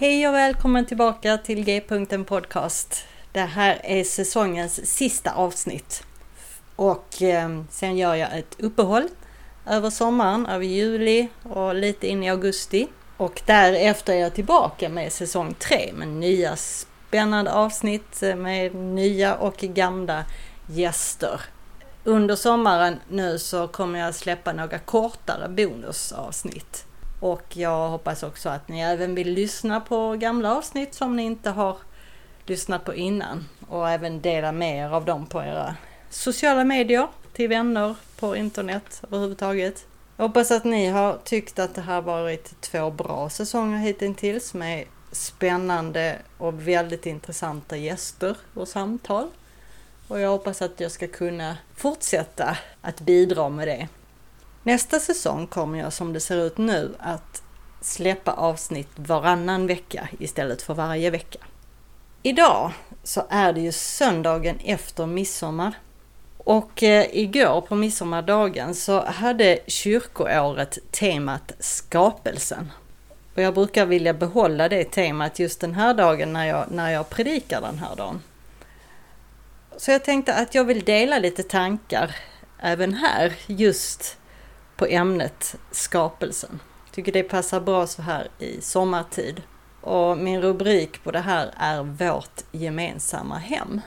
Hej och välkommen tillbaka till G-punkten Podcast. Det här är säsongens sista avsnitt. Och eh, sen gör jag ett uppehåll över sommaren, över juli och lite in i augusti. Och därefter är jag tillbaka med säsong 3 med nya spännande avsnitt eh, med nya och gamla gäster. Under sommaren nu så kommer jag släppa några kortare bonusavsnitt. Och jag hoppas också att ni även vill lyssna på gamla avsnitt som ni inte har lyssnat på innan. Och även dela med er av dem på era sociala medier, till vänner, på internet överhuvudtaget. Jag hoppas att ni har tyckt att det här varit två bra säsonger hittills med spännande och väldigt intressanta gäster och samtal. Och jag hoppas att jag ska kunna fortsätta att bidra med det. Nästa säsong kommer jag som det ser ut nu att släppa avsnitt varannan vecka istället för varje vecka. Idag så är det ju söndagen efter midsommar. Och eh, igår på midsommardagen så hade kyrkoåret temat skapelsen. Och jag brukar vilja behålla det temat just den här dagen när jag, när jag predikar den här dagen. Så jag tänkte att jag vill dela lite tankar även här just på ämnet skapelsen. Tycker det passar bra så här i sommartid. Och min rubrik på det här är Vårt gemensamma hem.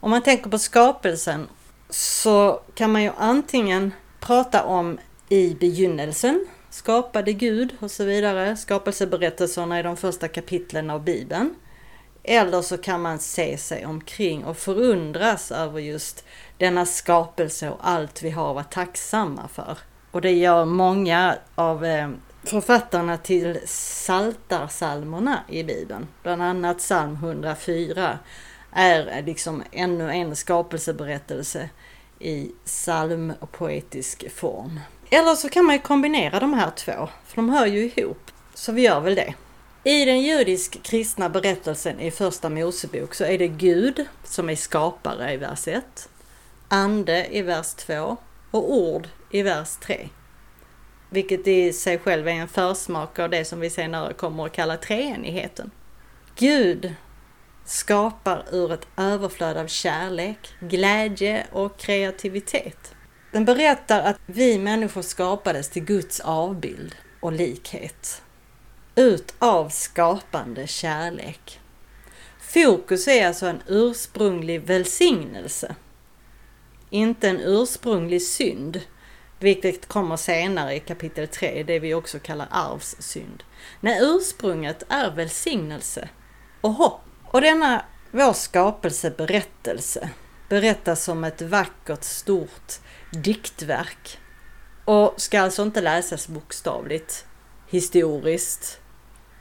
Om man tänker på skapelsen så kan man ju antingen prata om i begynnelsen, skapade Gud och så vidare, skapelseberättelserna i de första kapitlen av Bibeln. Eller så kan man se sig omkring och förundras över just denna skapelse och allt vi har att vara tacksamma för. Och det gör många av eh, författarna till saltarsalmerna i Bibeln. Bland annat psalm 104 är eh, liksom ännu en skapelseberättelse i psalmpoetisk form. Eller så kan man ju kombinera de här två, för de hör ju ihop. Så vi gör väl det. I den judisk kristna berättelsen i första Mosebok så är det Gud som är skapare i vers 1, ande i vers 2 och ord i vers 3. Vilket i sig själv är en försmak av det som vi senare kommer att kalla treenigheten. Gud skapar ur ett överflöd av kärlek, glädje och kreativitet. Den berättar att vi människor skapades till Guds avbild och likhet. Ut av skapande kärlek. Fokus är alltså en ursprunglig välsignelse. Inte en ursprunglig synd, vilket kommer senare i kapitel 3, det vi också kallar arvssynd. Nej, ursprunget är välsignelse och hopp. Och denna vår skapelseberättelse berättas som ett vackert, stort diktverk och ska alltså inte läsas bokstavligt, historiskt,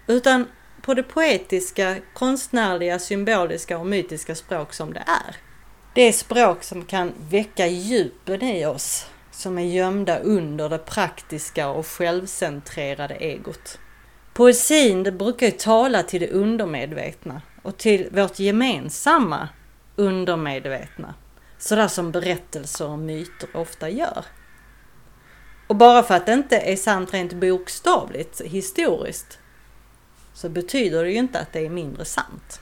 utan på det poetiska, konstnärliga, symboliska och mytiska språk som det är. Det språk som kan väcka djupen i oss som är gömda under det praktiska och självcentrerade egot. Poesin det brukar ju tala till det undermedvetna och till vårt gemensamma undermedvetna. Sådär som berättelser och myter ofta gör. Och bara för att det inte är sant rent bokstavligt, historiskt, så betyder det ju inte att det är mindre sant.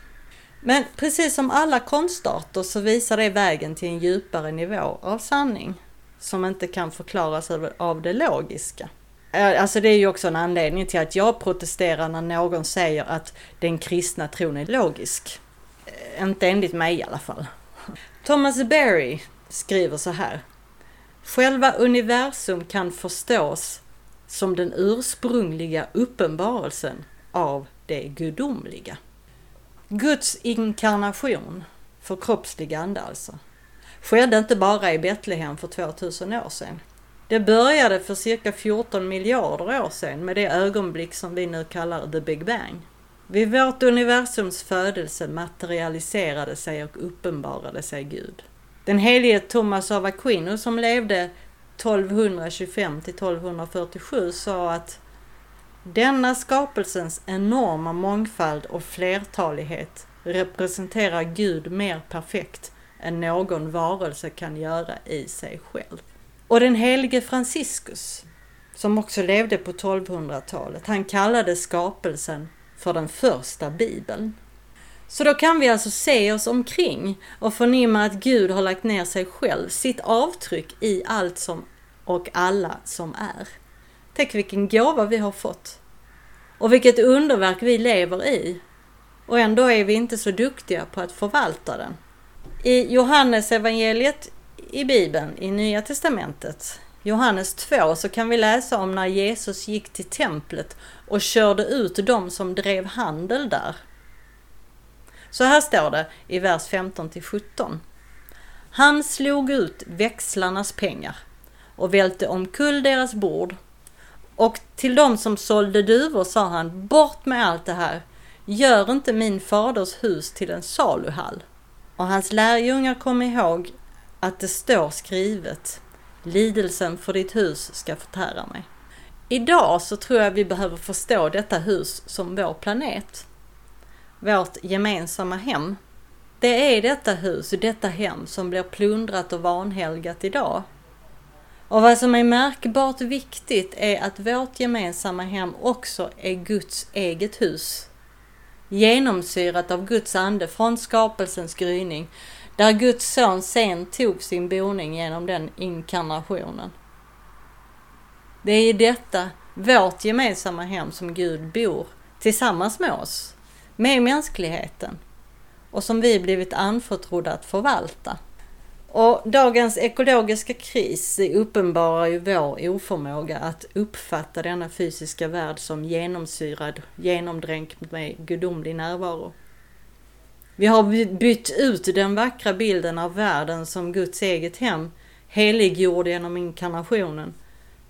Men precis som alla konstarter så visar det vägen till en djupare nivå av sanning. som inte kan förklaras av det logiska. Alltså det är ju också en anledning till att jag protesterar när någon säger att den kristna tron är logisk. Eh, inte enligt mig i alla fall. Thomas Berry skriver så här. Själva universum kan förstås som den ursprungliga uppenbarelsen av det gudomliga. Guds inkarnation, förkroppsligande alltså, skedde inte bara i Betlehem för 2000 år sedan. Det började för cirka 14 miljarder år sedan med det ögonblick som vi nu kallar the Big Bang. Vid vårt universums födelse materialiserade sig och uppenbarade sig Gud. Den helige Thomas av Aquino som levde 1225 till 1247 sa att denna skapelsens enorma mångfald och flertalighet representerar Gud mer perfekt än någon varelse kan göra i sig själv. Och den helige Franciscus, som också levde på 1200-talet, han kallade skapelsen för den första bibeln. Så då kan vi alltså se oss omkring och förnimma att Gud har lagt ner sig själv, sitt avtryck i allt som och alla som är. Tänk vilken gåva vi har fått. Och vilket underverk vi lever i. Och ändå är vi inte så duktiga på att förvalta den. I Johannes evangeliet i Bibeln, i Nya Testamentet, Johannes 2, så kan vi läsa om när Jesus gick till templet och körde ut de som drev handel där. Så här står det i vers 15 till 17. Han slog ut växlarnas pengar och välte omkull deras bord. Och till de som sålde duvor sa han, bort med allt det här. Gör inte min faders hus till en saluhall. Och hans lärjungar kom ihåg att det står skrivet, lidelsen för ditt hus ska förtära mig. Idag så tror jag vi behöver förstå detta hus som vår planet. Vårt gemensamma hem. Det är detta hus, detta hem som blir plundrat och vanhelgat idag. Och vad som är märkbart viktigt är att vårt gemensamma hem också är Guds eget hus. Genomsyrat av Guds ande från skapelsens gryning, där Guds son sen tog sin boning genom den inkarnationen. Det är i detta, vårt gemensamma hem, som Gud bor tillsammans med oss, med mänskligheten och som vi blivit anförtrodda att förvalta. Och dagens ekologiska kris uppenbarar ju vår oförmåga att uppfatta denna fysiska värld som genomsyrad, genomdränkt med gudomlig närvaro. Vi har bytt ut den vackra bilden av världen som Guds eget hem, heliggjord genom inkarnationen,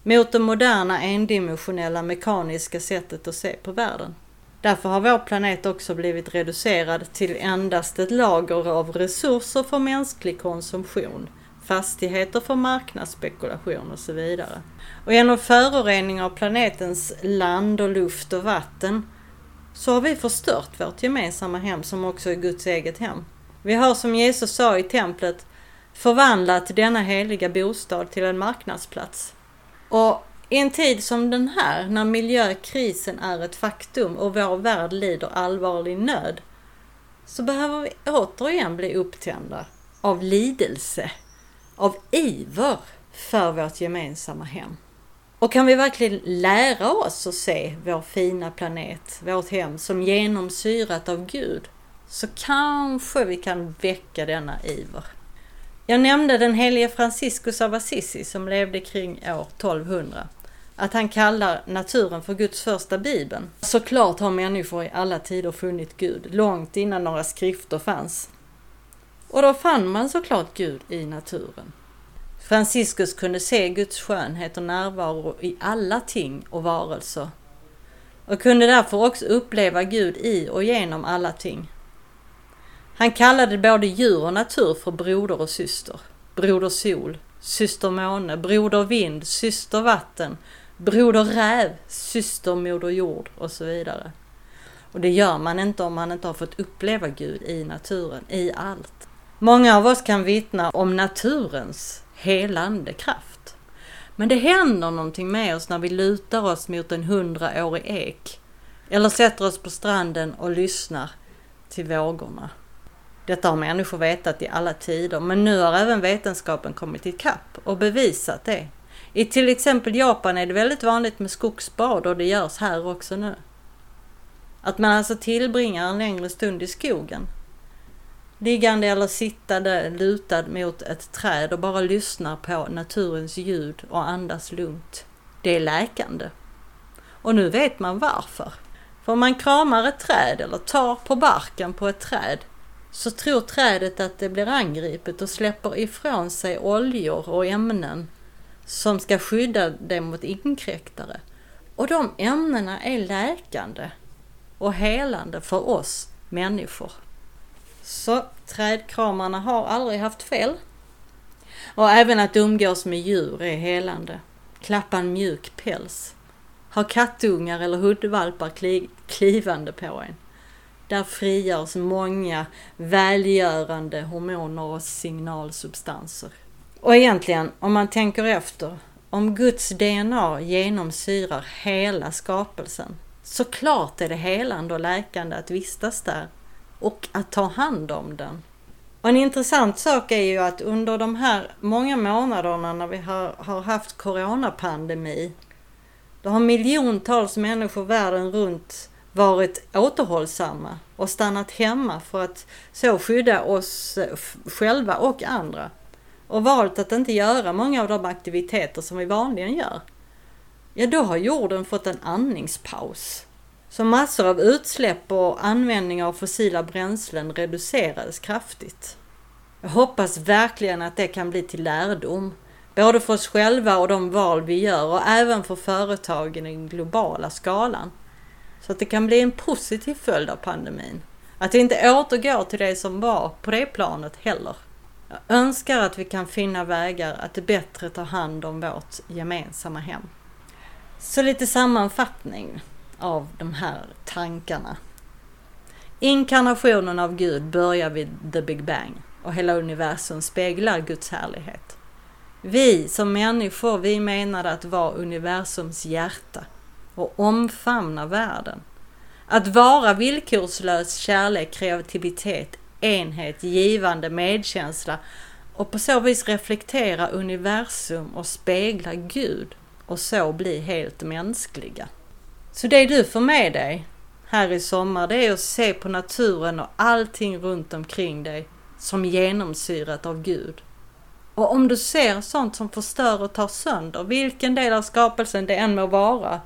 mot det moderna endimensionella mekaniska sättet att se på världen. Därför har vår planet också blivit reducerad till endast ett lager av resurser för mänsklig konsumtion, fastigheter för marknadsspekulation och så vidare. Och genom förorening av planetens land och luft och vatten så har vi förstört vårt gemensamma hem som också är Guds eget hem. Vi har som Jesus sa i templet förvandlat denna heliga bostad till en marknadsplats. Och i en tid som den här, när miljökrisen är ett faktum och vår värld lider allvarlig nöd, så behöver vi återigen bli upptända av lidelse, av iver för vårt gemensamma hem. Och kan vi verkligen lära oss att se vår fina planet, vårt hem, som genomsyrat av Gud, så kanske vi kan väcka denna iver. Jag nämnde den helige Franciscus av Assisi som levde kring år 1200 att han kallar naturen för Guds första bibeln. Såklart har människor i alla tider funnit Gud, långt innan några skrifter fanns. Och då fann man såklart Gud i naturen. Franciscus kunde se Guds skönhet och närvaro i alla ting och varelser och kunde därför också uppleva Gud i och genom alla ting. Han kallade både djur och natur för broder och syster. Broder sol, syster måne, broder vind, syster vatten, broder räv, syster moder jord och så vidare. Och det gör man inte om man inte har fått uppleva Gud i naturen, i allt. Många av oss kan vittna om naturens helande kraft. Men det händer någonting med oss när vi lutar oss mot en hundraårig ek eller sätter oss på stranden och lyssnar till vågorna. Detta har människor vetat i alla tider, men nu har även vetenskapen kommit ikapp och bevisat det. I till exempel Japan är det väldigt vanligt med skogsbad och det görs här också nu. Att man alltså tillbringar en längre stund i skogen. Liggande eller sittande lutad mot ett träd och bara lyssnar på naturens ljud och andas lugnt. Det är läkande. Och nu vet man varför. För om man kramar ett träd eller tar på barken på ett träd så tror trädet att det blir angripet och släpper ifrån sig oljor och ämnen som ska skydda dig mot inkräktare. Och de ämnena är läkande och helande för oss människor. Så trädkramarna har aldrig haft fel. Och även att umgås med djur är helande. Klappa en mjuk päls. Ha kattungar eller hundvalpar kli klivande på en. Där frigörs många välgörande hormoner och signalsubstanser. Och egentligen, om man tänker efter, om Guds DNA genomsyrar hela skapelsen, så klart är det helande och läkande att vistas där och att ta hand om den. Och en intressant sak är ju att under de här många månaderna när vi har, har haft coronapandemi, då har miljontals människor världen runt varit återhållsamma och stannat hemma för att så skydda oss själva och andra och valt att inte göra många av de aktiviteter som vi vanligen gör, ja då har jorden fått en andningspaus. Så massor av utsläpp och användning av fossila bränslen reducerades kraftigt. Jag hoppas verkligen att det kan bli till lärdom, både för oss själva och de val vi gör och även för företagen i den globala skalan. Så att det kan bli en positiv följd av pandemin. Att det inte återgår till det som var på det planet heller. Jag önskar att vi kan finna vägar att bättre ta hand om vårt gemensamma hem. Så lite sammanfattning av de här tankarna. Inkarnationen av Gud börjar vid the Big Bang och hela universum speglar Guds härlighet. Vi som människor, vi menade att vara universums hjärta och omfamna världen. Att vara villkorslös kärlek, kreativitet, enhet, givande, medkänsla och på så vis reflektera universum och spegla Gud och så bli helt mänskliga. Så det du får med dig här i sommar det är att se på naturen och allting runt omkring dig som genomsyrat av Gud. Och om du ser sånt som förstör och tar sönder, vilken del av skapelsen det än må vara,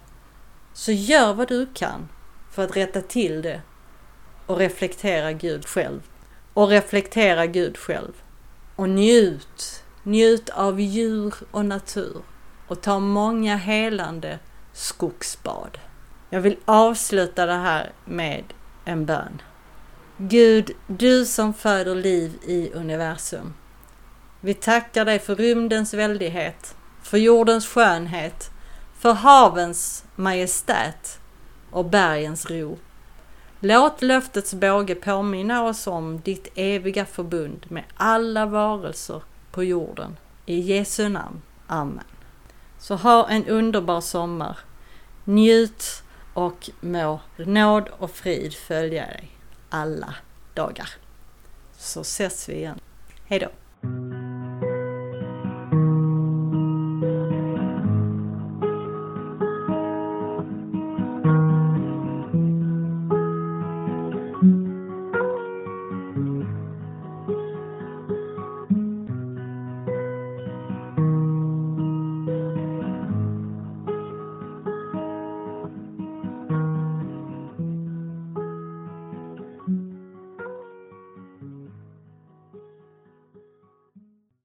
så gör vad du kan för att rätta till det och reflektera Gud själv. Och reflektera Gud själv. Och njut, njut av djur och natur och ta många helande skogsbad. Jag vill avsluta det här med en bön. Gud, du som föder liv i universum. Vi tackar dig för rymdens väldighet, för jordens skönhet, för havens majestät och bergens ro. Låt löftets båge påminna oss om ditt eviga förbund med alla varelser på jorden. I Jesu namn. Amen. Så ha en underbar sommar. Njut och må nåd och frid följa dig alla dagar. Så ses vi igen. Hejdå!